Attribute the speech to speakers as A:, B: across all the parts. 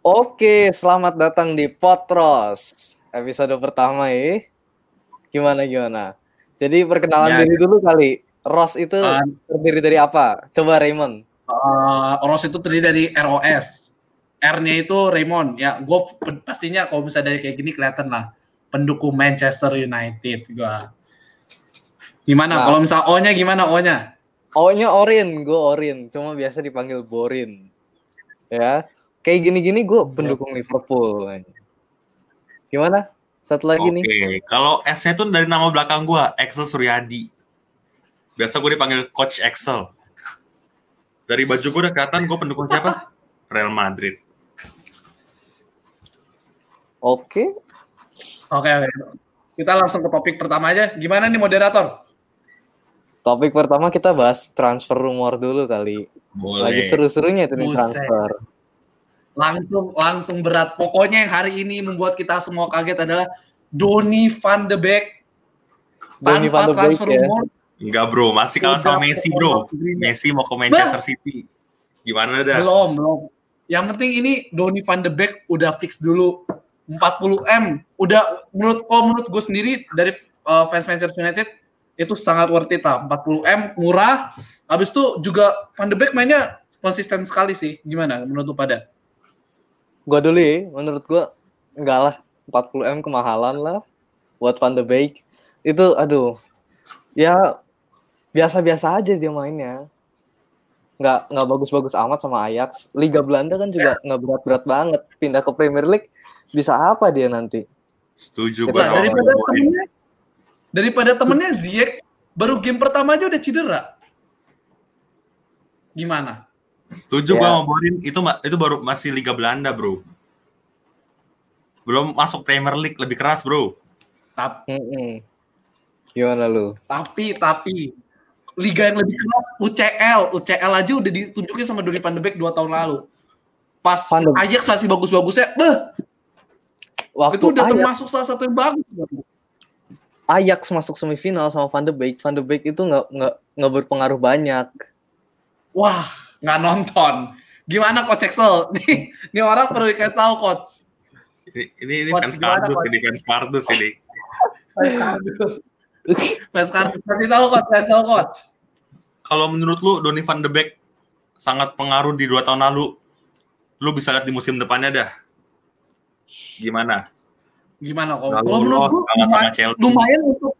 A: Oke, selamat datang di Potros episode pertama ya. Gimana gimana? Jadi perkenalan
B: Ya.
A: diri dulu kali. Ros itu
B: Uh,
A: terdiri dari apa? Coba Raymond.
B: uh, Oros itu terdiri dari ROS. R-nya itu Raymond. Ya, gue pastinya kalau misalnya dari kayak gini kelihatan lah pendukung Manchester United gua. Gimana?
A: Nah.
B: Kalau misal O-nya gimana O-nya?
A: O-nya Orin, gue Orin. Cuma biasa dipanggil Borin. Ya, kayak gini-gini gue pendukung Liverpool. Gimana? Satu lagi
C: Oke,
A: nih.
C: kalau S-nya itu dari nama belakang gua, Excel Suryadi. Biasa gue dipanggil Coach Excel. Dari baju gue udah kelihatan gue pendukung siapa? Real Madrid.
A: Oke.
B: Oke, oke. Kita langsung ke topik pertama aja. Gimana nih moderator?
A: Topik pertama kita bahas transfer rumor dulu kali.
C: Boleh.
A: Lagi seru-serunya itu nih
B: Buset.
A: transfer.
B: Langsung langsung berat. Pokoknya yang hari ini membuat kita semua kaget adalah Donny van de Beek
A: Donny
B: tanpa
A: van de Beek
B: transfer
A: ya.
C: Enggak bro, masih kalah sama Messi bro. Messi mau ke Manchester City. Gimana dah?
B: Belum, belum. Yang penting ini Donny van de Beek udah fix dulu 40 m. Udah menurut kalau menurut gue sendiri dari uh, fans Manchester United itu sangat worth it lah. 40 m murah. Habis itu juga van de Beek mainnya konsisten sekali sih. Gimana menurut lu pada?
A: Gua dulu ya, menurut gua enggak lah 40 m kemahalan lah buat Van de Beek. Itu aduh. Ya biasa-biasa aja dia mainnya. Nggak nggak bagus-bagus amat sama Ajax. Liga Belanda kan juga nggak berat-berat banget. Pindah ke Premier League bisa apa dia nanti?
C: Setuju gue
B: Nah,
C: sama
B: daripada temennya daripada temennya Ziyech baru game pertama aja udah cedera. Gimana?
C: Setuju
A: Ya.
C: gue sama Borin. Itu itu baru masih Liga Belanda bro. Belum masuk Premier League lebih keras bro.
B: Tapi
A: Mm-mm. Gimana lu?
B: tapi tapi liga yang lebih keras UCL UCL aja udah ditunjukin sama Donny van de Beek dua tahun lalu pas
A: Van de-
B: Ajax masih bagus-bagusnya beh
A: Waktu
B: itu udah
A: Ajax,
B: termasuk salah satu yang bagus
A: Ajax masuk semifinal sama Van de Beek, Van de Beek itu nggak nggak nggak berpengaruh banyak.
B: wah nggak nonton. Gimana coach Excel? Nih nih orang perlu dikasih tahu coach.
C: Ini ini, ini
B: Coach,
C: fans kardus ini fans kardus ini.
B: Mas sekarang kasih tahu coach kasih tahu coach.
C: Kalau menurut lu Donny van de Beek sangat pengaruh di dua tahun lalu. Lu bisa lihat di musim depannya dah. Gimana?
B: gimana kalau
C: Lalu
B: kalau menurut
C: sama
B: lumayan, lumayan untuk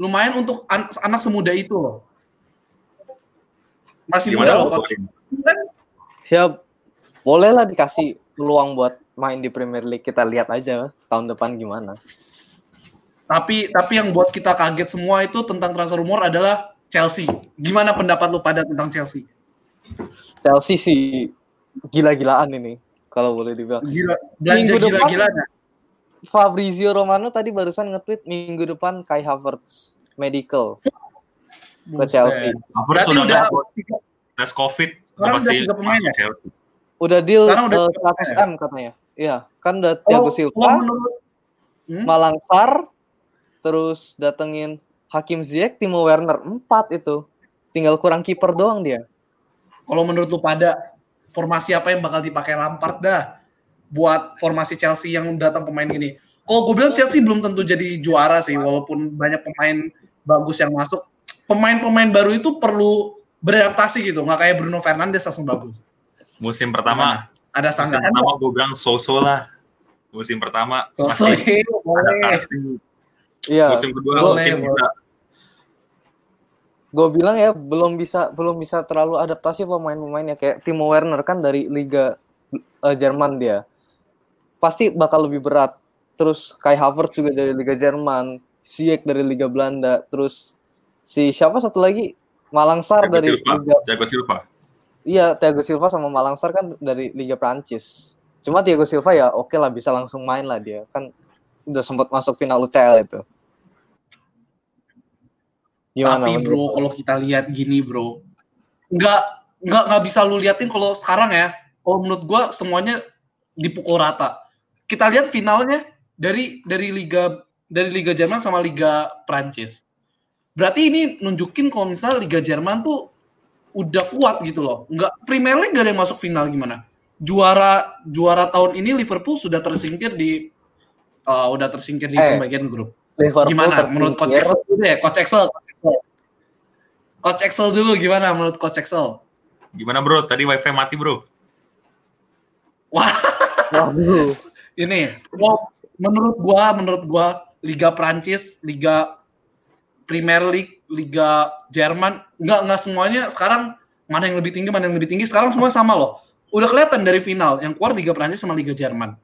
B: lumayan untuk an- anak semuda itu loh masih muda
C: Gimana
B: loh coach
C: Borin?
B: kan
A: Siap. Bolehlah dikasih peluang buat main di Premier League. Kita lihat aja tahun depan gimana.
B: Tapi tapi yang buat kita kaget semua itu tentang transfer rumor adalah Chelsea. Gimana pendapat lu pada tentang Chelsea?
A: Chelsea sih gila-gilaan ini kalau boleh dibilang.
B: Gila,
A: Minggu depan-
B: gila-gilanya.
A: Fabrizio Romano tadi barusan nge-tweet minggu depan Kai Havertz medical ke Chelsea.
C: Havertz sudah
B: udah
C: tes COVID.
B: Sekarang udah tiga pemain ya?
C: Chelsea.
A: Udah deal
B: Sekarang udah
A: 100 m katanya. Iya, kan udah Thiago
B: Oh,
A: Silva,
B: menurut Hmm?
A: Malang Sar, terus datengin Hakim Ziyech, Timo Werner, empat itu. Tinggal kurang kiper doang dia.
B: kalau menurut lu pada formasi apa yang bakal dipakai Lampard dah buat formasi Chelsea yang datang pemain ini? Kalau gue bilang Chelsea belum tentu jadi juara sih, walaupun banyak pemain bagus yang masuk. Pemain-pemain baru itu perlu beradaptasi gitu, nggak kayak Bruno Fernandes langsung bagus.
C: Musim pertama,
B: Ada
C: musim
B: sanggahan
C: pertama gue bilang so-so lah. Musim pertama
B: Sosok
C: masih
B: boleh.
C: adaptasi.
A: Iya,
C: Musim kedua
B: boleh,
C: mungkin
B: boleh.
C: bisa.
A: gue bilang ya belum bisa belum bisa terlalu adaptasi pemain-pemainnya kayak Timo Werner kan dari Liga eh, Jerman dia pasti bakal lebih berat terus Kai Havertz juga dari Liga Jerman Ziyech dari Liga Belanda terus si siapa satu lagi Malangsar
C: Thiago
A: dari
C: Silva.
A: Liga
C: Thiago Silva.
A: iya Thiago Silva sama Malangsar kan dari Liga Prancis cuma Thiago Silva ya oke lah bisa langsung main lah dia kan udah sempat masuk final UCL itu gimana
B: Tapi bro, kalau kita lihat gini bro, nggak nggak nggak bisa lu liatin kalau sekarang ya. Kalau menurut gua semuanya dipukul rata. Kita lihat finalnya dari dari liga dari liga Jerman sama liga Prancis. Berarti ini nunjukin kalau misalnya liga Jerman tuh udah kuat gitu loh. Nggak Premier League gak ada yang masuk final gimana? juara juara tahun ini Liverpool sudah tersingkir di uh, udah tersingkir di
A: Eh,
B: pembagian grup.
A: Liverpool
B: Gimana menurut Coach. Excel dulu ya, Coach Excel. Coach Excel. Coach Excel dulu gimana menurut Coach Excel?
C: Gimana bro? Tadi wifi mati bro.
B: Wah,
A: Waduh.
B: ini oh, menurut gua menurut gua Liga Prancis, Liga Premier League, Liga Jerman, nggak nggak semuanya sekarang mana yang lebih tinggi, mana yang lebih tinggi, sekarang semua sama loh. Udah kelihatan dari final yang keluar Liga Prancis sama Liga Jerman.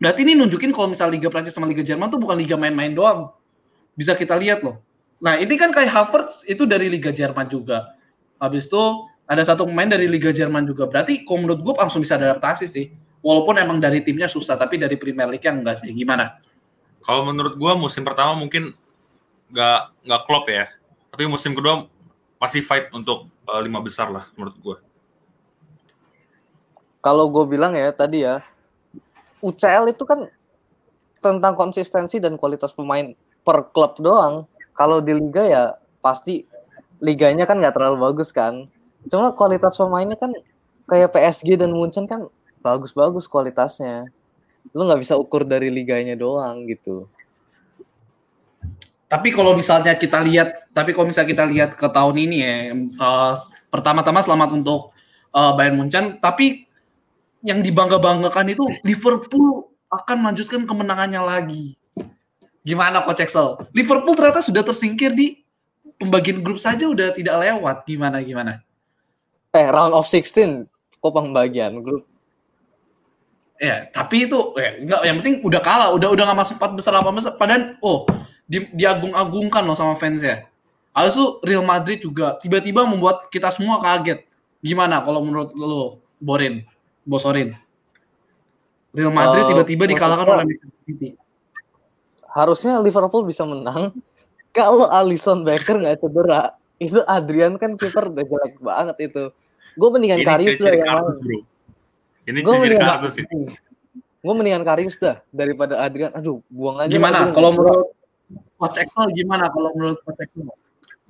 B: Berarti ini nunjukin kalau misal Liga Prancis sama Liga Jerman tuh bukan liga main-main doang. Bisa kita lihat loh. Nah, ini kan kayak Havertz itu dari Liga Jerman juga. Habis itu ada satu pemain dari Liga Jerman juga. Berarti kalau menurut gue langsung bisa adaptasi sih. Walaupun emang dari timnya susah, tapi dari Premier League yang enggak sih. Gimana?
C: Kalau menurut gua musim pertama mungkin nggak nggak klop ya. Tapi musim kedua pasti fight untuk eh, lima besar lah menurut gua.
A: Kalau gue bilang ya tadi ya, UCL itu kan tentang konsistensi dan kualitas pemain per klub doang. Kalau di liga ya pasti liganya kan nggak terlalu bagus kan. Cuma kualitas pemainnya kan kayak PSG dan Munchen kan bagus-bagus kualitasnya. Lu nggak bisa ukur dari liganya doang gitu.
B: Tapi kalau misalnya kita lihat, tapi kalau misalnya kita lihat ke tahun ini ya, eh, pertama-tama selamat untuk eh, Bayern Munchen. Tapi yang dibangga-banggakan itu Liverpool akan melanjutkan kemenangannya lagi. Gimana Coach Excel? Liverpool ternyata sudah tersingkir di pembagian grup saja udah tidak lewat. Gimana gimana?
A: Eh round of 16 kok pembagian grup.
B: Ya, tapi itu ya, enggak yang penting udah kalah, udah udah nggak masuk empat besar delapan besar. Padahal oh di, diagung-agungkan loh sama fans ya. Habis itu Real Madrid juga tiba-tiba membuat kita semua kaget. Gimana kalau menurut lo, Borin, Bosorin? Real Madrid
A: Eh,
B: tiba-tiba dikalahkan
A: menurut
B: oleh Manchester City.
A: Harusnya Liverpool bisa menang kalau Alisson Becker nggak cedera. Itu Adrian kan kiper udah jelek banget itu. Gue mendingan
C: Ini
A: Karius dah
C: ciri-ciri
A: yang
C: kartus
A: main.
C: bro. Ini
A: Gua
C: ciri-ciri
A: mendingan-
C: kartus ini.
A: Gue mendingan Karius dah daripada Adrian. Aduh, buang aja.
B: Gimana kalau menurut Coach Excel gimana kalau menurut Coach Excel?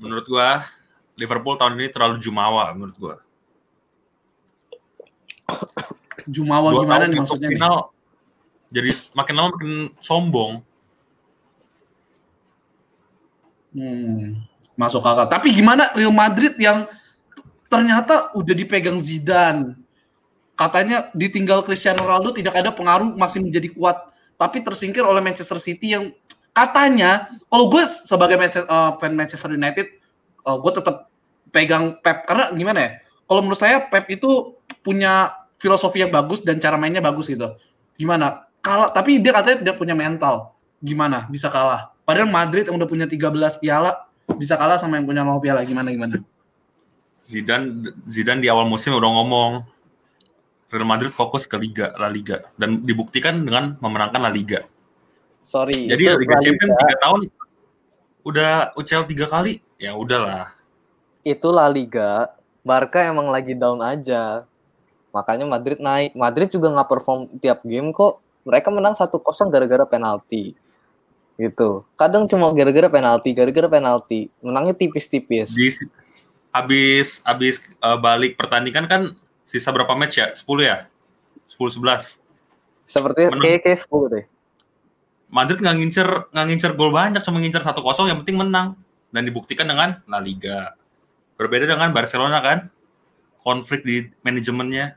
C: Menurut gua Liverpool tahun ini terlalu jumawa menurut gua.
B: Jumawa
C: Dua
B: gimana nih maksudnya? nih?
C: final jadi makin lama makin sombong.
B: Hmm, masuk akal. Tapi gimana Real Madrid yang ternyata udah dipegang Zidane. Katanya ditinggal Cristiano Ronaldo tidak ada pengaruh masih menjadi kuat. Tapi tersingkir oleh Manchester City yang katanya kalau gue sebagai eh, fan Manchester United, gue tetap pegang Pep karena gimana ya? Kalau menurut saya Pep itu punya filosofi yang bagus dan cara mainnya bagus gitu. Gimana? Kalah, tapi dia katanya tidak punya mental. Gimana? Bisa kalah. Padahal Madrid yang udah punya 13 piala bisa kalah sama yang punya 0 piala. Gimana gimana?
C: Zidane Zidane di awal musim udah ngomong Real Madrid fokus ke Liga La Liga dan dibuktikan dengan memenangkan La Liga.
A: Sorry.
C: Jadi Liga Champions
A: Liga.
C: tiga tahun udah UCL tiga kali ya udahlah.
A: Itu La Liga. Barca emang lagi down aja. Makanya Madrid naik. Madrid juga nggak perform tiap game kok. Mereka menang 1-0 gara-gara penalti. Gitu. Kadang cuma gara-gara penalti, gara-gara penalti. Menangnya tipis-tipis.
C: Habis habis eh, balik pertandingan kan sisa berapa match ya? 10 ya? 10 11.
A: Seperti kayak kayak 10 deh.
C: Madrid nggak ngincer nggak ngincer gol banyak, cuma ngincer 1-0 yang penting menang dan dibuktikan dengan La Liga. Berbeda dengan Barcelona kan? Konflik di manajemennya.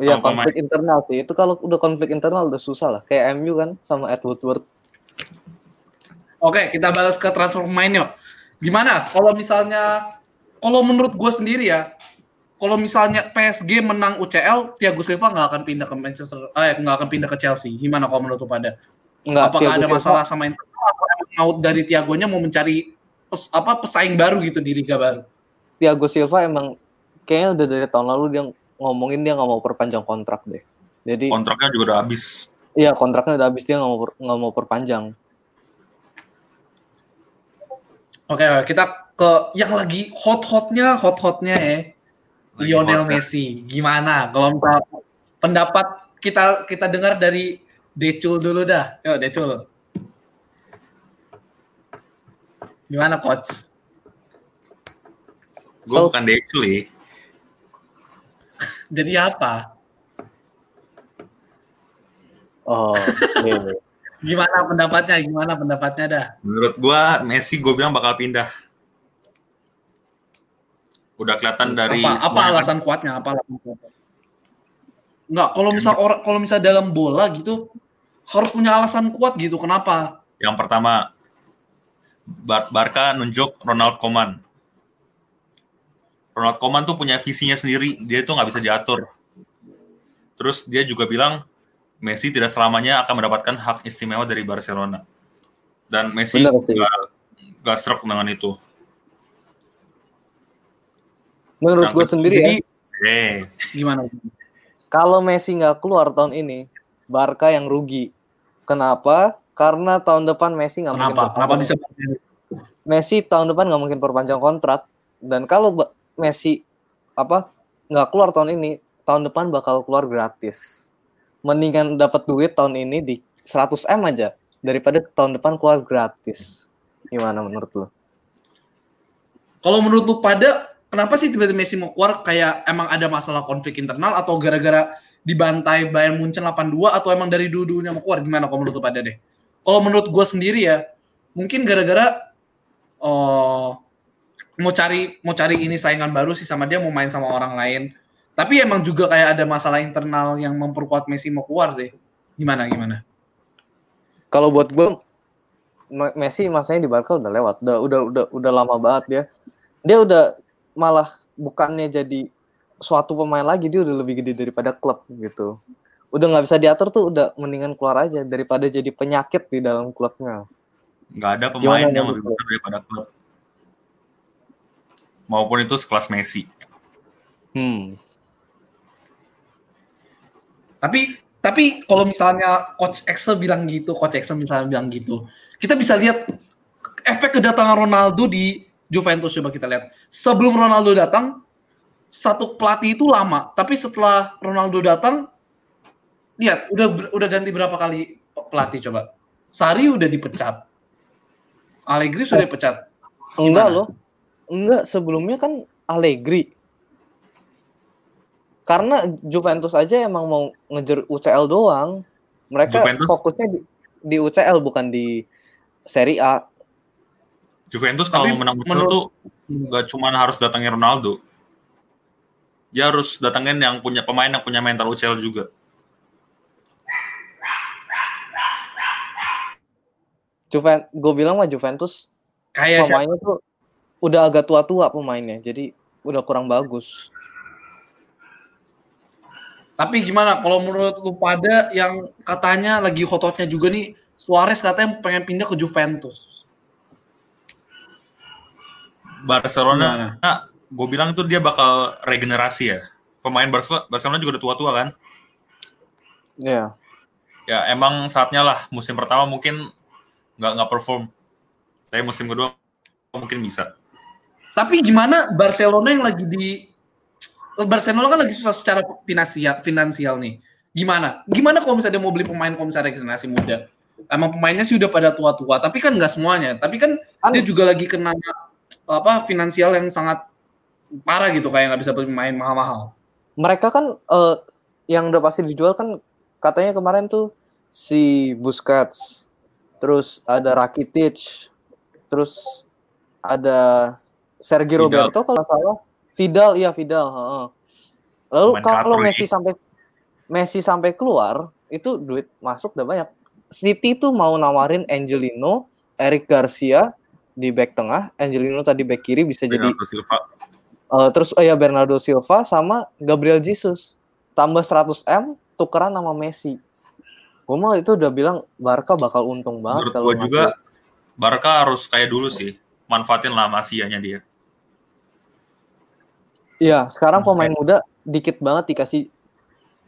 A: Iya, konflik internal sih. Itu kalau udah konflik internal udah susah lah. Kayak MU kan sama Ed Woodward.
B: Oke, kita balas ke transfer pemain yuk. Gimana? Kalau misalnya, kalau menurut gue sendiri ya, kalau misalnya PSG menang UCL, Thiago Silva nggak akan pindah ke Manchester, eh nggak akan pindah ke Chelsea. Gimana kalau menurut lu pada?
A: Enggak,
B: Apakah
A: Thiago
B: ada
A: Silva-
B: masalah sama internal atau emang mau dari Thiagonya mau mencari pes- apa pesaing baru gitu di liga baru?
A: Thiago Silva emang kayaknya udah dari tahun lalu dia ngomongin dia nggak mau perpanjang kontrak deh. Jadi
C: Kontraknya juga udah habis.
A: iya kontraknya udah habis dia nggak mau nggak mau perpanjang.
B: Oke, kita ke yang lagi hot-hotnya, hot-hotnya ya. Lionel
C: hot, ya.
B: Messi. Gimana? Kalau pendapat kita kita dengar dari Decul dulu dah. Yo, Decul. Gimana, coach?
C: Gue
A: So-
C: bukan Decul ya.
B: Jadi apa?
A: Oh, iya.
B: Gimana pendapatnya? Gimana pendapatnya dah?
C: Menurut gua Messi gue bilang bakal pindah. Udah kelihatan dari
B: apa, apa alasan kuatnya? Apa alasan kuatnya? Enggak, kalau misal orang kalau misal dalam bola gitu harus punya alasan kuat gitu. Kenapa?
C: Yang pertama Bar- Barca nunjuk Ronald Koeman. Ronald Koeman tuh punya visinya sendiri, dia tuh nggak bisa diatur. Terus dia juga bilang Messi tidak selamanya akan mendapatkan hak istimewa dari Barcelona. Dan Messi nggak nggak stroke dengan itu.
A: Menurut gue sendiri
B: Jadi
A: ya,
C: Eh,
B: gimana?
A: kalau Messi nggak keluar tahun ini, Barca yang rugi. Kenapa? Karena tahun depan Messi nggak mungkin
B: Kenapa? Kenapa bisa
A: Messi tahun depan nggak mungkin perpanjang kontrak dan kalau Messi apa nggak keluar tahun ini tahun depan bakal keluar gratis mendingan dapat duit tahun ini di 100 m aja daripada tahun depan keluar gratis gimana menurut lo?
B: Kalau menurut lu pada kenapa sih tiba-tiba Messi mau keluar kayak emang ada masalah konflik internal atau gara-gara dibantai Bayern Munchen 8-2 atau emang dari dulu-dulunya mau keluar gimana kalau menurut pada deh? Kalau menurut gue sendiri ya mungkin gara-gara oh, mau cari mau cari ini saingan baru sih sama dia mau main sama orang lain. Tapi emang juga kayak ada masalah internal yang memperkuat Messi mau keluar sih. Gimana gimana?
A: Kalau buat gue Me- Messi masanya di Barca udah lewat, udah udah udah udah lama banget dia. Dia udah malah bukannya jadi suatu pemain lagi, dia udah lebih gede daripada klub gitu. Udah nggak bisa diatur tuh, udah mendingan keluar aja daripada jadi penyakit di dalam klubnya.
C: nggak ada pemain
A: Gimana
C: yang lebih besar daripada klub. Maupun itu sekelas Messi.
A: Hmm.
B: Tapi tapi kalau misalnya coach Excel bilang gitu, coach Excel misalnya bilang gitu, kita bisa lihat efek kedatangan Ronaldo di Juventus coba kita lihat. Sebelum Ronaldo datang, satu pelatih itu lama, tapi setelah Ronaldo datang, lihat udah udah ganti berapa kali pelatih coba. Sari udah dipecat. Allegri sudah dipecat.
A: Enggak
B: Gimana?
A: loh. Enggak, sebelumnya kan Allegri. Karena Juventus aja emang mau ngejar UCL doang. Mereka
C: Juventus?
A: fokusnya di, di UCL bukan di Serie A.
C: Juventus kalau mau menang betul
B: menurut-
C: tuh nggak cuma harus datangin Ronaldo. Dia harus datangin yang punya pemain yang punya mental UCL juga.
A: Juven, gue bilang mah Juventus
B: Kayak siapa?
A: pemainnya tuh udah agak tua-tua pemainnya, jadi udah kurang bagus.
B: Tapi gimana kalau menurut lu pada yang katanya lagi hot-hotnya juga nih Suarez katanya pengen pindah ke Juventus.
C: Barcelona, gue bilang tuh dia bakal regenerasi ya. Pemain Barcelona, Barcelona juga udah tua-tua kan.
A: Iya.
C: Ya emang saatnya lah musim pertama mungkin nggak nggak perform. Tapi musim kedua mungkin bisa.
B: Tapi gimana Barcelona yang lagi di Barcelona kan lagi susah secara finansial finansial nih. Gimana? Gimana kalau misalnya dia mau beli pemain kalau misalnya generasi muda? Emang pemainnya sih udah pada tua-tua, tapi kan nggak semuanya. Tapi kan
A: Kan-
B: dia juga lagi kena apa finansial yang sangat parah gitu kayak nggak bisa beli pemain mahal-mahal.
A: Mereka kan eh, yang udah pasti dijual kan katanya kemarin tuh si Busquets, terus ada Rakitic, terus ada Sergio
C: Vidal.
A: Roberto kalau salah, Vidal iya Vidal. heeh. Lalu kalau Messi
C: ini.
A: sampai Messi sampai keluar itu duit masuk udah banyak. City tuh mau nawarin Angelino, Eric Garcia di back tengah, Angelino tadi back kiri bisa jadi
C: Bernardo Silva.
A: Eh, terus oh ya Bernardo Silva sama Gabriel Jesus tambah 100 m tukeran sama Messi. Gue mah itu udah bilang Barca bakal untung banget
C: Menurut
A: kalau
C: gue juga Barca harus kayak dulu sih. Manfaatin lah Masianya dia.
A: Iya, sekarang pemain muda dikit banget dikasih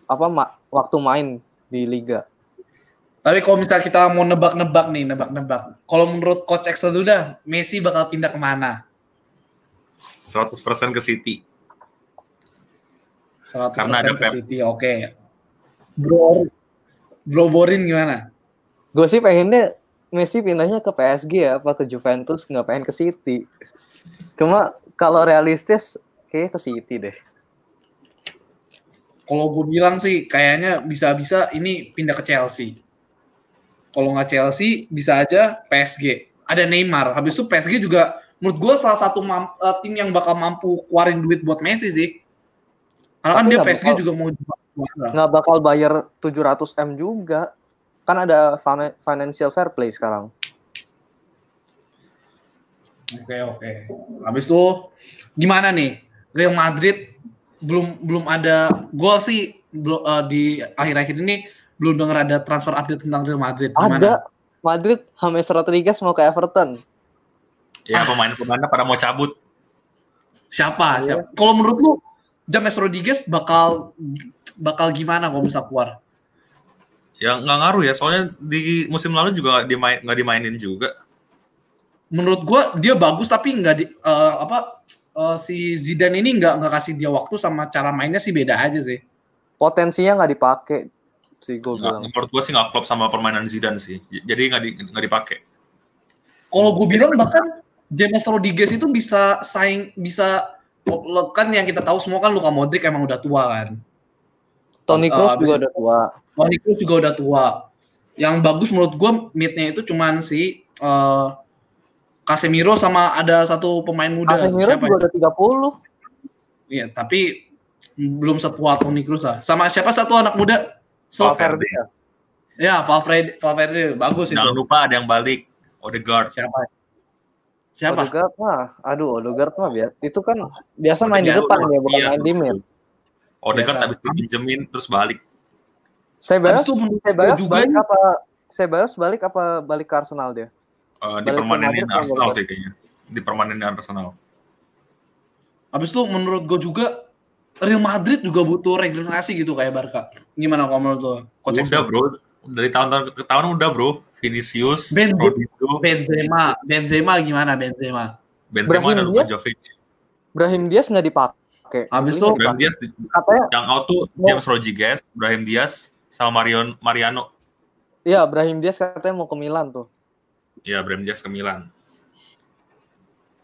A: apa ma- waktu main di liga.
B: Tapi kalau misalnya kita mau nebak-nebak nih, nebak-nebak. Kalau menurut coach Excel dulu dah, Messi bakal pindah ke mana?
C: 100% ke City.
B: 100%
C: Karena ada
B: ke
C: Pep.
B: City, oke. Bro, Bro Borin gimana?
A: Gue sih pengennya Messi pindahnya ke PSG ya, apa ke Juventus, nggak pengen ke City. Cuma kalau realistis kayaknya ke City deh.
B: Kalau gue bilang sih kayaknya bisa-bisa ini pindah ke Chelsea. Kalau nggak Chelsea bisa aja PSG. Ada Neymar. Habis itu PSG juga menurut gue salah satu mam- eh, tim yang bakal mampu keluarin duit buat Messi sih. Karena kan dia PSG
A: bakal-
B: juga mau.
A: Nggak bakal bayar 700 M juga. Kan ada fin- financial fair play sekarang.
B: Oke oke. Habis itu gimana nih Real Madrid belum belum ada gue sih belum eh, di akhir-akhir ini belum dengar ada transfer update tentang Real Madrid. Gimana?
A: Ada Madrid James Rodriguez mau ke Everton.
C: Ya pemain-pemainnya pada mau cabut.
B: Siapa?
A: Iya.
B: Siapa? Kalau menurut lu James Rodriguez bakal bakal gimana kalau bisa keluar?
C: Ya nggak ngaruh ya, soalnya di musim lalu juga nggak dimain nggak dimainin juga.
B: Menurut gua dia bagus tapi nggak di eh, apa eh, si Zidane ini nggak nggak kasih dia waktu sama cara mainnya sih beda aja sih.
A: Potensinya nggak dipakai sih gue bilang.
C: menurut gua sih nggak klop sama permainan Zidane sih. Jadi nggak di, nggak dipakai.
B: Kalau gue bilang bahkan James Rodriguez itu bisa saing bisa kan yang kita tahu semua kan Luka Modric emang udah tua kan.
A: Toni
B: Eh,
A: Kroos
B: habis
A: juga udah tua.
B: Toni Kroos juga udah tua. Yang bagus menurut gue midnya itu cuman si eh, Casemiro sama ada satu pemain muda.
A: Casemiro
B: Siapa
A: juga
B: ya?
A: udah 30.
B: Iya, tapi belum setua Toni Kroos lah. Sama siapa satu anak muda?
C: Valverde.
B: ya Valverde, Valverde bagus itu.
C: Jangan lupa ada yang balik. Odegaard.
B: Siapa? Siapa?
A: Odegaard mah, aduh Odegaard mah biar itu kan biasa main di
C: Odegaard,
A: depan dia bukan
C: iya.
A: main di mid.
C: Odegaard
B: Biasa.
C: habis dipinjemin terus balik.
B: Menurut
A: Sebayos
B: gua juga
A: balik apa? Sebayos balik apa balik ke Arsenal dia?
C: Eh,
A: Balik ke
C: dipermanenin
A: Madrid,
C: Arsenal sih kayaknya. Dipermanenin Arsenal.
B: Habis itu menurut gue juga Real Madrid juga butuh regenerasi gitu kayak Barca. Gimana kalau menurut lo? Coach
C: Udah bro, dari tahun-tahun ke tahun udah bro. Vinicius,
B: Ben-
C: Rodrigo,
B: Benzema, Benzema gimana Benzema?
C: Benzema dan
A: Brahim
C: Luka
A: Diaz?
C: Jovic.
A: Brahim Diaz nggak dipakai.
B: Habis
A: Belinya
B: itu-
C: Brahim. Diaz di-
A: katanya
C: yang out tuh
A: Mau-
C: James Rodriguez, Brahim Diaz, sama Marion Mariano.
A: iya Brahim Diaz katanya mau ke Milan tuh.
C: Ya, Brahim Diaz ke Milan.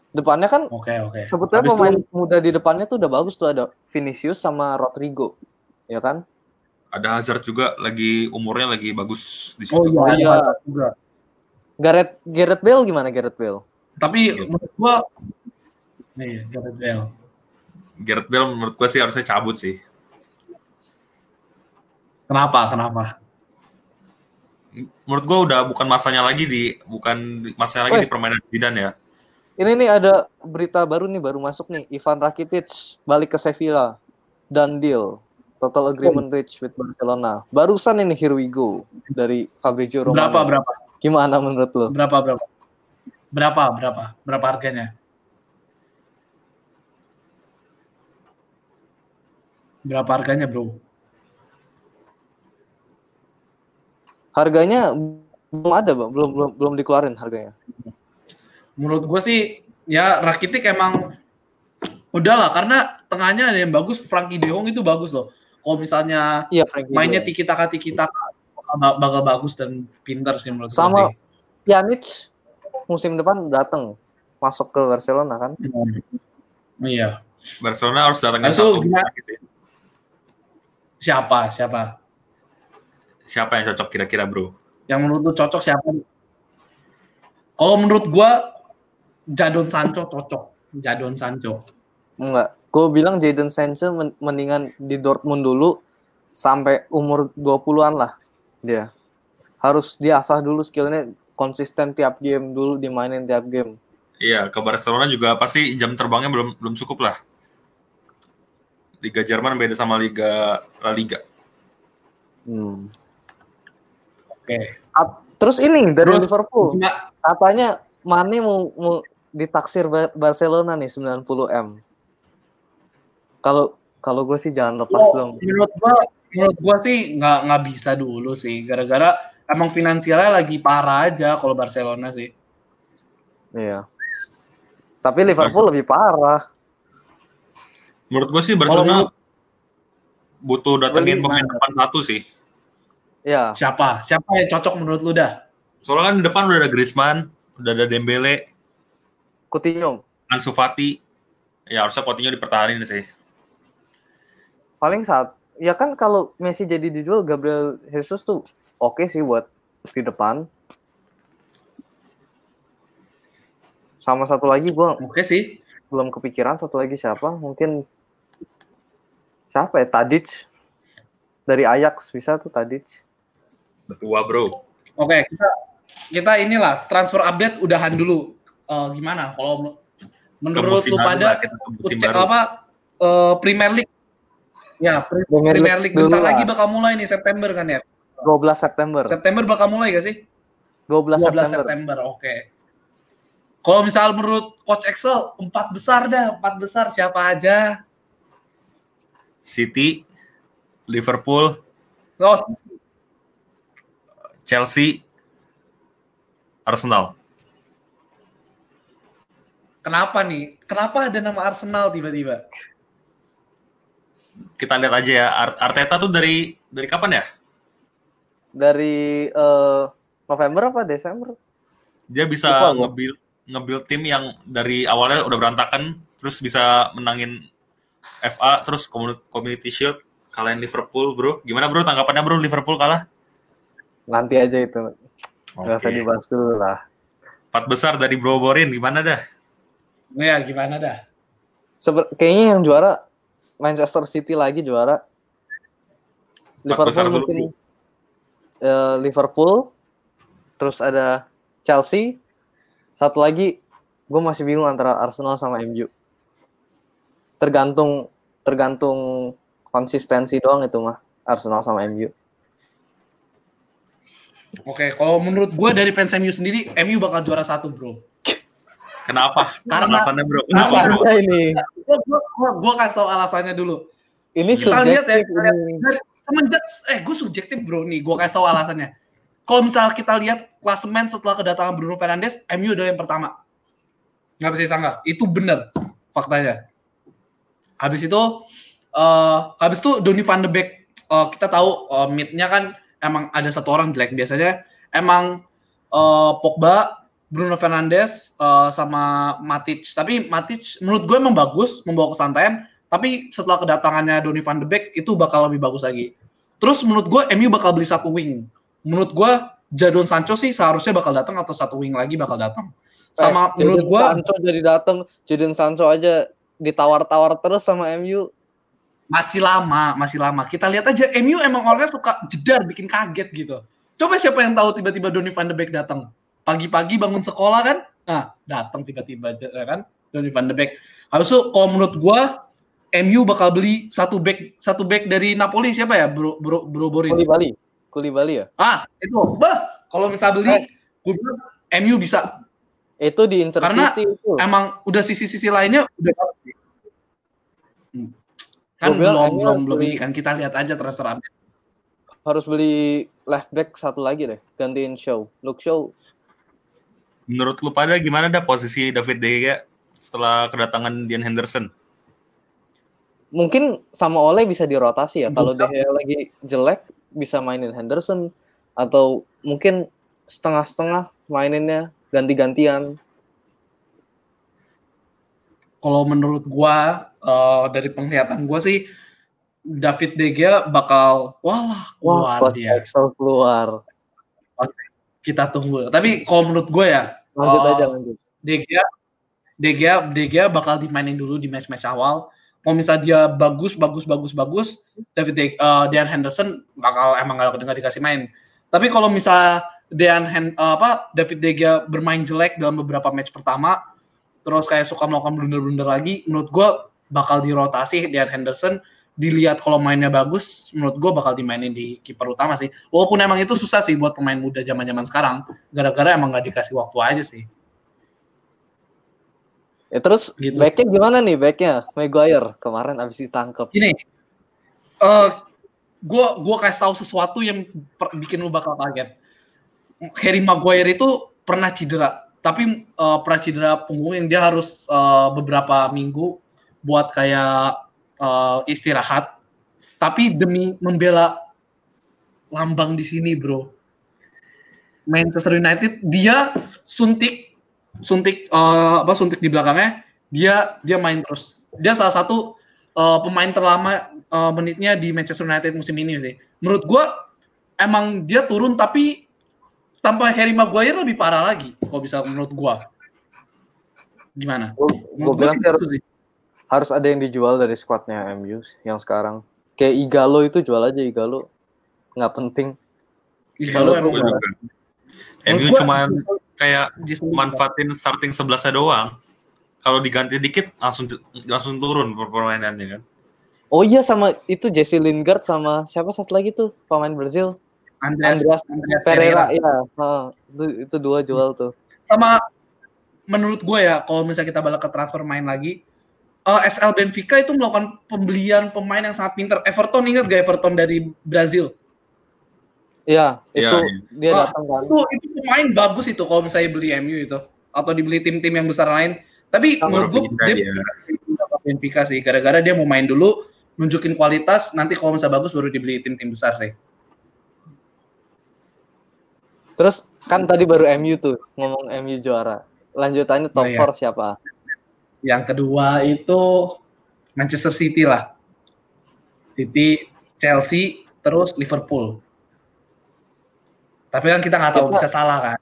A: Depannya kan
B: Oke oke.
A: sebetulnya
B: Habis
A: pemain
B: itu-
A: muda di depannya tuh udah bagus tuh ada Vinicius sama Rodrigo. Ya kan?
C: Ada Hazard juga lagi umurnya lagi bagus di situ.
B: Oh iya,
A: Iya.
B: ada juga.
A: Gareth Gareth Bale gimana Gareth Bale?
B: Tapi
C: Iya.
B: menurut gua nih Gareth Bale.
C: Gareth Bale menurut gue sih harusnya cabut sih.
B: Kenapa? Kenapa?
C: Menurut gue udah bukan masanya lagi di bukan masanya lagi
A: Woi.
C: di permainan Zidane ya.
A: Ini nih ada berita baru nih baru masuk nih. Ivan Rakitic balik ke Sevilla. Done deal. Total agreement reach with Barcelona. Barusan ini here we go dari Fabrizio Romano.
B: Berapa berapa?
A: Gimana menurut lo?
B: Berapa berapa? Berapa berapa? Berapa harganya? Berapa harganya, Bro?
A: Harganya belum ada, Bang. Belum belum belum dikeluarin harganya.
B: Menurut gue sih ya Rakitic emang udahlah karena tengahnya ada yang bagus Frankie De Jong itu bagus loh. Kalau misalnya
A: Iya, Frankie.
B: mainnya tiki taka tiki taka bakal bagus dan pintar sih menurut
A: sama Pjanic musim depan datang masuk ke Barcelona kan.
B: sih. Iya.
C: Barcelona harus datangin
B: Lalu
C: satu
B: gimana?
C: lagi sih.
B: Siapa? Siapa?
C: Siapa yang cocok kira-kira bro?
B: Yang menurut lu cocok siapa? Kalau menurut gua Jadon Sancho cocok. Jadon Sancho.
A: Enggak. Gue bilang Jadon Sancho men- mendingan di Dortmund dulu sampai umur 20-an lah dia. Harus diasah dulu skillnya konsisten tiap game dulu dimainin tiap game.
C: Iya, ke Barcelona juga pasti jam terbangnya belum belum cukup lah. Liga Jerman beda sama Liga La Liga.
A: Hmm.
B: Oke.
A: At- Terus ini dari
B: Terus-
A: Liverpool katanya Mane mau, mau ditaksir Ba- Barcelona nih 90 m. Kalau kalau gue sih jangan lepas
B: Oh,
A: dong.
B: menurut gua menurut gua sih nggak nggak bisa dulu sih gara-gara emang finansialnya lagi parah aja kalau Barcelona sih.
A: Iya. Tapi Liverpool lebih parah.
C: Menurut gue sih Barcelona butuh datengin pemain depan satu sih.
A: Ya.
B: Siapa? Siapa yang cocok menurut lu dah?
C: Soalnya kan di depan udah ada Griezmann, udah ada Dembele,
A: Coutinho
C: Ansu Fati. Ya harusnya Coutinho dipertahanin sih.
A: Paling saat ya kan kalau Messi jadi dijual Gabriel Jesus tuh oke sih buat di depan. Sama satu lagi gua
B: Oke sih.
A: belum kepikiran satu lagi siapa? Mungkin siapa ya? Tadic dari Ajax bisa tuh Tadic.
C: Tua bro.
B: Oke, kita kita inilah transfer update udahan dulu. Eh, gimana kalau menurut lu pada apa eh, Premier League? Ya, Pre-
A: Premier
B: Premier
A: League
B: League bentar lagi bakal mulai nih September kan ya?
A: 12 September.
B: September bakal mulai gak sih?
A: 12,
B: 12
A: September.
B: September, oke. Kalau misal menurut Coach Excel, empat besar dah, empat besar siapa aja?
C: City, Liverpool,
B: Oh,
C: Chelsea, Arsenal.
B: kenapa nih? Kenapa ada nama Arsenal tiba-tiba?
C: Kita lihat aja ya. Ar- Arteta tuh dari dari kapan ya?
A: Dari eh, November apa Desember?
C: Dia bisa nge-build nge-build tim yang dari awalnya udah berantakan terus bisa menangin FA terus Community Shield kalahin Liverpool, Bro. Gimana, Bro? Tanggapannya, Bro, Liverpool kalah?
A: Nanti aja itu. Nggak usah dibahas dulu lah.
C: Empat besar dari Bro Borin gimana dah?
B: Ya, gimana dah?
A: Sebe- kayaknya yang juara Manchester City lagi juara. Liverpool mungkin
C: Bu.
A: eh, Liverpool, terus ada Chelsea, satu lagi gue masih bingung antara Arsenal sama MU. Tergantung tergantung konsistensi doang itu mah Arsenal sama MU.
B: Oke, kalau menurut gue dari fans MU sendiri, MU bakal juara satu, bro.
C: Kenapa?
B: Karena-
C: Alasannya, Bro. Kenapa, Bro?
A: Ini.
B: Gue gua, kasih tau alasannya dulu.
A: Ini
B: Kita lihat ya,
A: subjektif
B: kita lihat.
A: ini.
B: Dari semenjak, eh gue subjektif bro nih, gue kasih tau alasannya. Kalau misalnya kita lihat klasemen setelah kedatangan Bruno Fernandes, MU adalah yang pertama. Nggak bisa disangka, itu benar faktanya. Habis itu, eh habis itu Donny van de Beek, eh, kita tahu eh, mid-nya kan emang ada satu orang jelek biasanya. Emang eh, Pogba, Bruno Fernandes, eh, sama Matic. Tapi Matic menurut gue emang bagus, membawa kesantaian. Tapi setelah kedatangannya Donny van de Beek itu bakal lebih bagus lagi. Terus menurut gue MU bakal beli satu wing. Menurut gue Jadon Sancho sih seharusnya bakal datang atau satu wing lagi bakal datang. Sama
A: Eh,
B: menurut gue
A: Sancho jadi datang, Jadon Sancho aja ditawar-tawar terus sama MU.
B: masih lama, masih lama. Kita lihat aja MU emang orangnya suka jedar bikin kaget gitu. Coba siapa yang tahu tiba-tiba Donny van de Beek datang. Pagi-pagi bangun sekolah kan, nah datang tiba-tiba ya kan Donny van de Beek. Itu kalau menurut gua MU bakal beli satu back satu back dari Napoli siapa ya bro bro bro Borin
A: Kuli Bali, Kuli Bali ya.
B: ah itu bah kalau misal beli
A: Eh.
B: gua bilang MU bisa
A: Itu di Inter
B: Karena
A: City itu.
B: emang udah sisi-sisi lainnya udah. Hmm. kan
A: bilang
B: belum belum belum ini kan kita lihat aja transfer update.
A: Harus beli left back satu lagi deh, gantiin Show. Look Show
C: Menurut lu pada gimana dah posisi David De Gea setelah kedatangan Dean Henderson?
A: mungkin sama Ole bisa dirotasi ya. Kalau
B: Juga.
A: dia lagi jelek bisa mainin Henderson atau mungkin setengah-setengah maininnya ganti-gantian.
B: kalau menurut gua eh, dari penglihatan gua sih David De Gea bakal wah keluar
A: Coach
B: dia.
A: Excel keluar.
B: Kita tunggu. Tapi kalau menurut gua ya
A: Lanjut
B: Oh.
A: aja lanjut.
B: De Gea De Gea De Gea bakal dimainin dulu di match-match awal. Kalau misalnya dia bagus bagus bagus bagus, David De, eh, Dean Henderson bakal emang nggak nggak dikasih main. Tapi kalau misalnya Dean Hen, eh, apa David De Gea bermain jelek dalam beberapa match pertama, terus kayak suka melakukan blunder-blunder lagi, menurut gua bakal dirotasi Dean Henderson. Dilihat kalau mainnya bagus, menurut gua bakal dimainin di kiper utama sih. Walaupun emang itu susah sih buat pemain muda zaman-zaman sekarang, gara-gara emang nggak dikasih waktu aja sih.
A: Ya terus
B: Gitu.
A: backnya gimana nih backnya? Maguire kemarin abis ditangkap.
B: gini eh gua gua kasih tahu sesuatu yang per- bikin lu bakal kaget Harry Maguire itu pernah cedera tapi eh, pernah cedera punggung yang dia harus eh, beberapa minggu buat kayak eh, istirahat tapi demi membela lambang di sini bro Manchester United dia suntik suntik eh, apa suntik di belakangnya dia dia main terus dia salah satu eh, pemain terlama eh, menitnya di Manchester United musim ini sih. Menurut gua emang dia turun tapi tanpa Harry Maguire lebih parah lagi kalau bisa menurut gua. Gimana?
A: Gue bilang
B: sih
A: sih harus,
B: sih.
A: Harus ada yang dijual dari squadnya MU yang sekarang. Kayak Igalo itu jual aja Igalo. Nggak penting.
B: Emang. Menurut
C: MU cuman kayak manfaatin starting 11 doang. Kalau diganti dikit langsung langsung turun per- permainannya kan.
A: Oh iya sama itu Jesse Lingard sama siapa satu lagi tuh pemain Brazil
B: Andreas,
A: Andreas
B: Andreas
A: Pereira
B: Pereira.
A: ya Heeh, itu itu dua jual tuh
B: Sama menurut gue ya, kalau misalnya kita balik ke transfer main lagi, eh, SL Benfica itu melakukan pembelian pemain yang sangat pintar. Everton ingat gak Everton dari Brazil?
A: Iya
C: Iya,
A: itu
C: iya.
A: dia
B: Wah,
A: datang kan
B: Itu, itu pemain bagus itu kalau misalnya beli MU itu atau dibeli tim-tim yang besar lain. Tapi
A: Kalau
B: menurut gue dia ke Benfica sih, gara-gara dia mau main dulu, nunjukin kualitas, nanti kalau misalnya bagus baru dibeli tim-tim besar sih.
A: terus kan tadi baru MU tuh ngomong MU juara lanjutannya top
B: Oh, iya.
A: 4 siapa
B: Yang kedua itu Manchester City lah. City, Chelsea, terus Liverpool. Tapi kan kita nggak tahu bisa salah kan.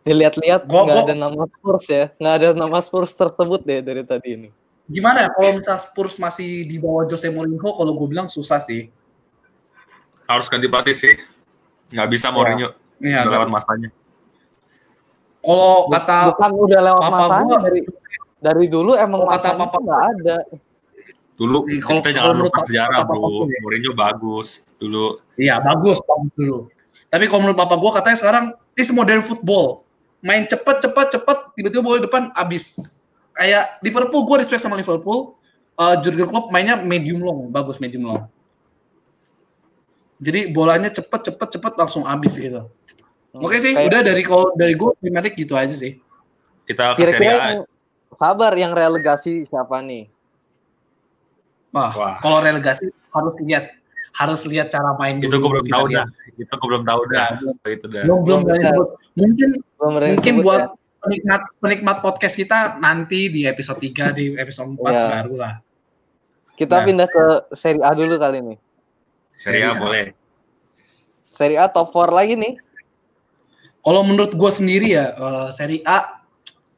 A: dilihat-lihat nggak
B: gua-
A: ada nama Spurs ya nggak ada nama Spurs tersebut deh dari tadi ini
B: Gimana ya kalau misalnya Spurs masih di bawah Jose Mourinho, kalau gue bilang susah sih.
C: Harus ganti pelatih sih. Nggak bisa Mourinho
B: Iya,
C: udah lewat masanya.
B: kalau kata
A: bukan udah lewat
B: papa
A: masanya
B: gua-
A: dari dari dulu emang
B: Kalau kata papa-
A: nggak ada
C: Dulu
B: kalau-
C: kita jangan
B: menurut
C: lupa sejarah,
B: Papa
C: Bro.
B: Papa ya.
C: Mourinho bagus dulu.
B: Iya bagus bagus dulu. Tapi kalau menurut papa gue katanya sekarang is modern football. Main cepet cepet cepet tiba-tiba bola depan abis. Kayak Liverpool gue respect sama Liverpool. Uh, Jurgen Klopp mainnya medium long, bagus medium long. Jadi bolanya cepet cepet cepet langsung abis gitu. Oke sih,
A: Kayak-
B: udah dari kalau dari gue Premier League gitu aja sih.
C: Kita ke Serie A.
A: sabar yang relegasi siapa nih
B: Wah,
C: Wah.
B: kalau relegasi harus lihat harus lihat cara main
C: Itu gue belum tahu dah. Itu gue belum tahu dah. Itu dah.
B: Belum belum berani
A: Belum
B: sebut. Mungkin
A: Belum
B: mungkin
A: sebut
B: buat
A: ya.
B: penikmat penikmat podcast kita nanti di episode 3 di episode 4
A: Iya.
B: baru lah.
A: kita
B: Nah.
A: pindah ke Serie A dulu kali nih
C: Serie A
B: Serie A.
C: boleh.
A: Serie A top 4 lagi nih
B: Kalau menurut gue sendiri ya eh, Serie A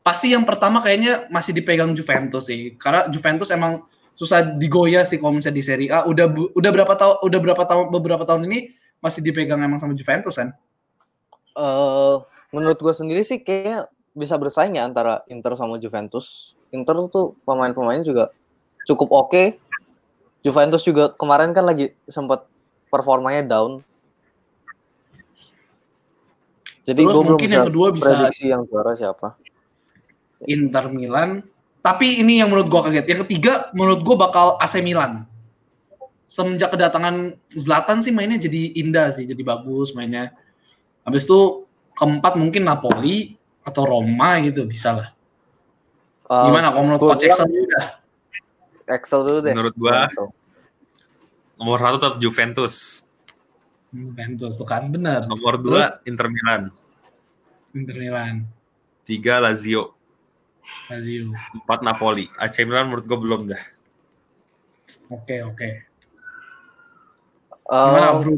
B: pasti yang pertama kayaknya masih dipegang Juventus sih. Karena Juventus emang susah digoyah sih kalau misalnya di Serie A. Udah udah berapa tahun udah berapa tahun beberapa tahun ini masih dipegang emang sama Juventus kan.
A: eh menurut gue sendiri sih kayaknya bisa bersaing ya antara Inter sama Juventus. Inter tuh pemain-pemainnya juga cukup oke. Juventus juga kemarin kan lagi sempat performanya down. Jadi gue belum
B: mungkin
A: bisa
B: yang kedua bisa
A: prediksi yang juara siapa.
B: Inter Milan. Tapi ini yang menurut gua kaget. Yang ketiga menurut gua bakal AC Milan. Semenjak kedatangan Zlatan sih mainnya jadi indah sih, jadi bagus mainnya. Habis itu keempat mungkin Napoli atau Roma gitu bisa lah.
A: Eh,
B: Gimana kalau menurut Coach Excel udah?
A: Excel dulu deh.
C: Menurut gua
A: Excel.
C: nomor satu tetap Juventus.
B: Juventus tuh kan benar.
C: Nomor dua Inter Milan.
B: Inter Milan,
C: Tiga Lazio.
B: Lazio.
C: Empat Napoli. AC Milan menurut gue belum dah.
B: Oke oke. Gimana bro?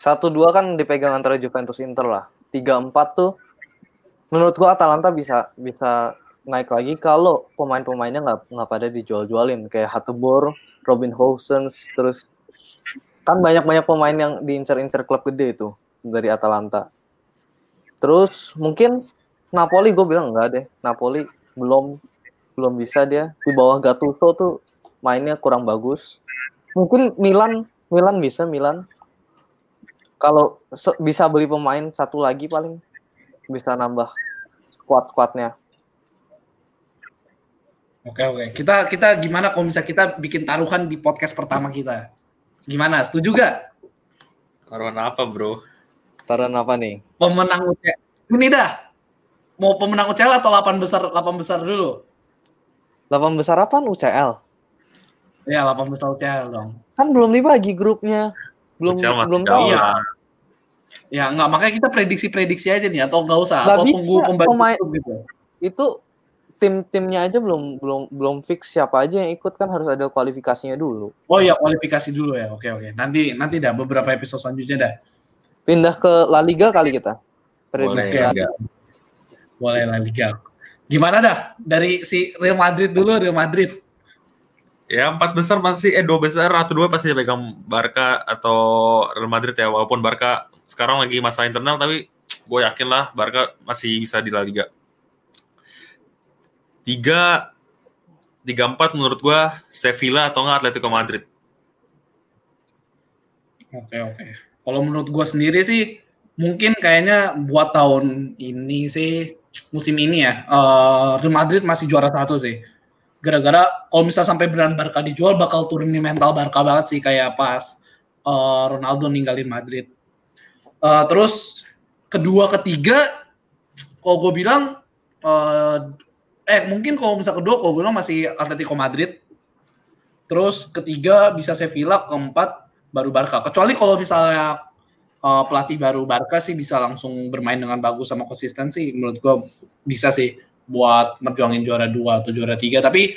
A: satu dua kan dipegang antara Juventus Inter lah. Tiga empat tuh menurut gua Atalanta bisa bisa naik lagi kalau pemain-pemainnya nggak nggak pada dijual-jualin kayak Hateboer, Robin Housens, terus kan banyak-banyak pemain yang diincar-incar klub gede itu dari Atalanta. Terus mungkin Napoli gue bilang enggak deh, Napoli belum belum bisa dia di bawah Gattuso tuh mainnya kurang bagus. Mungkin Milan Milan bisa Milan kalau se- bisa beli pemain satu lagi paling bisa nambah squad squadnya
B: Oke oke. Kita kita gimana kalau misalnya kita bikin taruhan di podcast pertama kita? Gimana? Setuju gak?
C: Taruhan apa bro?
A: taruhan apa nih
B: Pemenang UCL. Ini dah. Mau pemenang UCL atau 8 besar 8 besar dulu?
A: 8 besar apa UCL
B: Ya 8 besar UCL dong.
A: kan belum dibagi grupnya belum
C: UCL masih
A: belum tahu
B: Iya. Ya enggak makanya kita prediksi-prediksi aja nih atau enggak usah
A: Nggak
B: atau
A: bisa,
B: tunggu pembagi
A: pemain-
B: gitu.
A: itu tim-timnya aja belum belum belum fix siapa aja yang ikut kan harus ada kualifikasinya dulu.
B: Oh iya kualifikasi dulu ya. Oke oke. Nanti nanti dah beberapa episode selanjutnya dah.
A: Pindah ke La Liga kali kita.
C: Boleh,
A: Prediksi
B: ya.
A: La-
C: enggak.
B: Boleh La Liga. Gimana dah dari si Real Madrid dulu Real Madrid.
C: Ya empat besar pasti eh dua besar atau dua pasti pegang Barca atau Real Madrid ya walaupun Barca sekarang lagi masalah internal tapi gue yakin lah Barca masih bisa di La Liga. Tiga tiga empat menurut gue Sevilla atau enggak Atletico Madrid.
B: Oke oke. Kalau menurut gua sendiri sih mungkin kayaknya buat tahun ini sih musim ini ya eh, Real Madrid masih juara satu sih. Gara-gara kalau misal sampai beneran Barca dijual bakal turunin mental Barca banget sih kayak pas eh, Ronaldo ninggalin Madrid. Eh, terus kedua ketiga kalau gue bilang eh, eh mungkin kalau misal kedua kalau gue bilang masih Atletico Madrid. Terus ketiga bisa Sevilla, keempat baru Barca. Kecuali kalau misalnya uh, pelatih baru Barca sih bisa langsung bermain dengan bagus sama konsistensi, menurut gua bisa sih buat merjuangin juara dua atau juara tiga. Tapi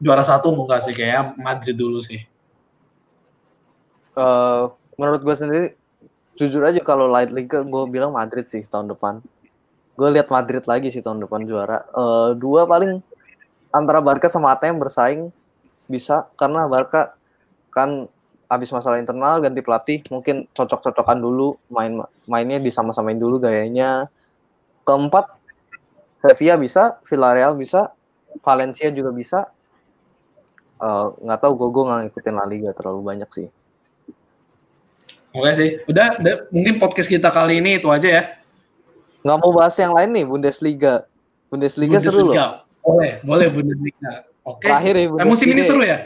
B: juara satu enggak sih kayak Madrid dulu sih.
A: Eh, menurut gue sendiri jujur aja kalau light liga gue bilang Madrid sih tahun depan gue lihat Madrid lagi sih tahun depan juara Eh, dua paling antara Barca sama ATM bersaing bisa karena Barca kan habis masalah internal ganti pelatih mungkin cocok-cocokan dulu main mainnya disama-samain dulu gayanya keempat Sevilla bisa Villarreal bisa Valencia juga bisa Eh, nggak tahu gue gue nggak ngikutin La Liga terlalu banyak sih
B: Oke sih. Udah, udah, mungkin podcast kita kali ini itu aja ya.
A: nggak mau bahas yang lain nih Bundesliga Bundesliga, seru loh
B: Boleh, boleh Bundesliga. Oke.
A: terakhir ya
B: Eh, musim ini
A: Bundesliga
B: seru
A: ya.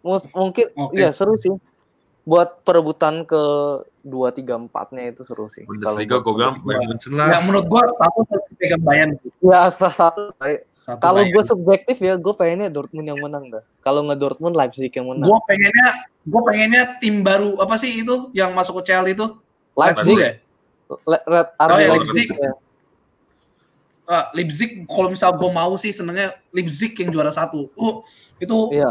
B: Ya?
A: Mungkin
B: Oke.
A: iya seru sih buat perebutan ke dua tiga empatnya itu seru sih
C: Bundesliga gue
A: Kalau-
C: bilang Bayern Munchen
B: Ya
C: lah.
B: menurut gua satu tetap pegang Bayern
A: ya setelah satu
B: Satu
A: kalau gue subjektif ya gue pengennya Dortmund yang menang dah kalau nggak Dortmund Leipzig yang menang
B: Gue pengennya, gue pengennya tim baru apa sih itu yang masuk ke CL itu?
A: Leipzig
B: Bull ya?
A: Le- Red RB
B: Oh, ya,
A: Leipzig
B: Leipzig.
A: ya.
B: Leipzig kalau misal gue mau sih senengnya Leipzig yang juara satu. Uh, itu
A: Iya.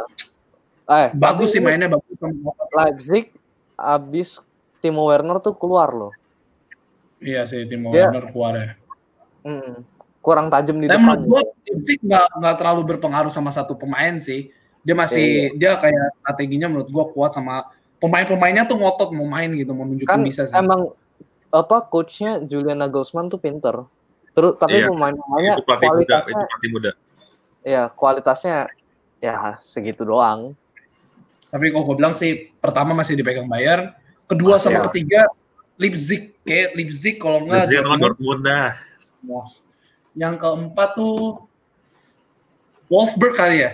A: Eh,
B: bagus sih mainnya bagus sama
A: Leipzig abis Timo Werner tuh keluar loh.
B: Iya sih Timo
A: Dia-
B: Werner keluar ya.
A: Mm-mm. Kurang tajam di
B: Tapi
A: depan.
B: menurut gue Leipzig nggak nggak terlalu berpengaruh sama satu pemain sih. Dia masih
A: Iya,
B: dia kayak strateginya menurut gue kuat sama pemain-pemainnya tuh ngotot mau main gitu mau nunjukin
A: kan
B: bisa sih.
A: emang apa coachnya Julian Nagelsmann tuh pinter. Terus tapi
C: Iya,
A: pemain-pemainnya
C: Itu pelatih muda, itu
A: kualitasnya
C: pelatih muda.
A: ya kualitasnya ya segitu doang.
B: Tapi kalau gue bilang sih pertama masih dipegang Bayern, kedua
C: Masih
B: sama
A: ya.
B: ketiga Leipzig kayak Leipzig kalau enggak
C: Leipzig sama
B: Dortmund.
C: Dah.
B: Yang keempat tuh Wolfsburg kali ya.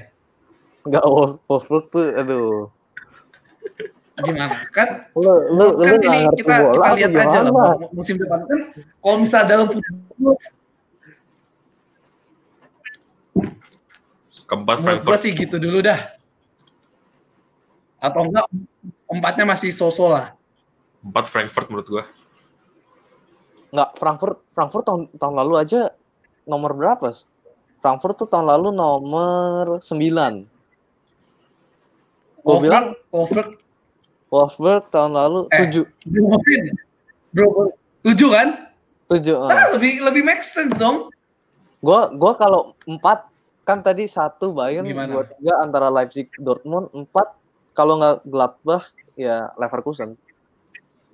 A: Enggak Wolf- Wolfsburg tuh aduh.
B: Gimana? Kan
A: Lu lu lu
B: kan
A: nggak
B: ini kita
A: bola
B: kita lihat aja lah musim depan kan kalau misal dalam football
C: Keempat Frankfurt.
B: sih gitu dulu dah. Atau enggak empatnya masih so-so lah.
C: Empat Frankfurt menurut gue.
A: Enggak Frankfurt Frankfurt tahun tahun lalu aja nomor berapa? Sih? Frankfurt tuh tahun lalu nomor 9. Gue bilang
B: Wolfsburg
A: Wolfsburg tahun lalu
B: Eh.
A: 7.
B: Bro, bro, tujuh kan?
A: 7.
B: Ah, lebih lebih make sense dong.
A: Gua gua kalau 4 kan tadi satu Bayern,
B: Gimana?
A: dua tiga antara Leipzig Dortmund, 4 kalau nggak Gladbach ya Leverkusen.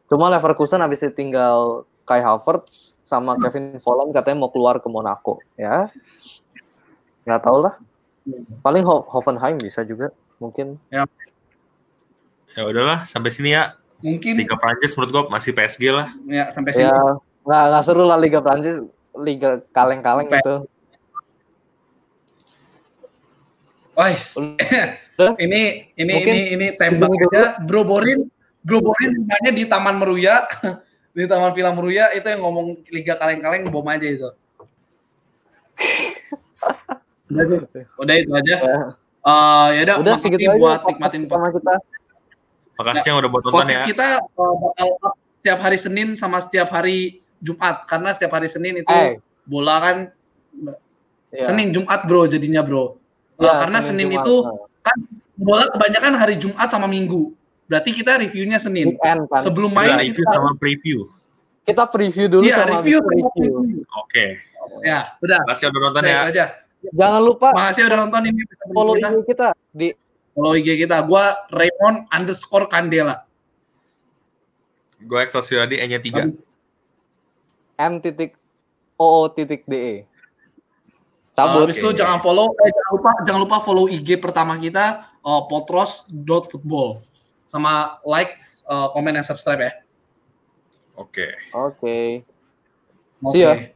A: Cuma Leverkusen habis ditinggal Kai Havertz sama Kevin Volland katanya mau keluar ke Monaco ya. Nggak tahu lah. Paling Ho- Hoffenheim bisa juga mungkin.
C: Ya udahlah, sampai sini ya.
B: Mungkin
C: Liga Prancis menurut gue masih PSG lah.
B: ya sampai sini.
A: Ya nggak nggak seru lah Liga Prancis, Liga kaleng-kaleng itu.
B: Guys,
A: Udah.
B: ini ini
A: Mungkin
B: ini ini tembak aja. Bro Borin, Bro Borin mintanya di Taman Meruya, di Taman Villa Meruya itu yang ngomong Liga kaleng-kaleng bom aja itu. udah, udah itu aja. Eh ya udah,
A: Udah
B: makasih buat nikmatin
A: sama kita.
C: Makasih yang udah buat nonton
B: podcast
C: ya.
B: kita eh, bakal up setiap hari Senin sama setiap hari Jumat karena setiap hari Senin itu
A: Eh,
B: bola kan
A: Ya.
B: Senin Jumat bro jadinya bro. Uh,
A: Ya,
B: karena Senin,
A: Jumat.
B: itu
A: Nah,
B: kan bola kebanyakan hari Jumat sama Minggu. Berarti kita reviewnya Senin.
A: weekend kan.
B: Sebelum
C: Kita
B: main
C: review
B: kita
C: sama preview.
A: Kita preview dulu
B: Iya,
A: sama
B: review preview.
C: Oke.
B: Ya, udah.
C: Makasih udah nonton ya.
B: aja.
A: Jangan lupa
B: Makasih udah nonton ini
A: follow
B: kita.
A: IG kita di
B: Follow IG kita. Gua Raymond underscore Candela.
C: Gue Excelsior di E-nya 3.
A: n titik oo titik de. Cabut.
B: Habis itu
C: Oke.
B: jangan follow, eh, jangan lupa jangan lupa follow IG pertama kita uh, potros.football sama like, uh, komen, dan subscribe ya.
C: Oke.
A: Oke.
B: Oke.
A: See ya.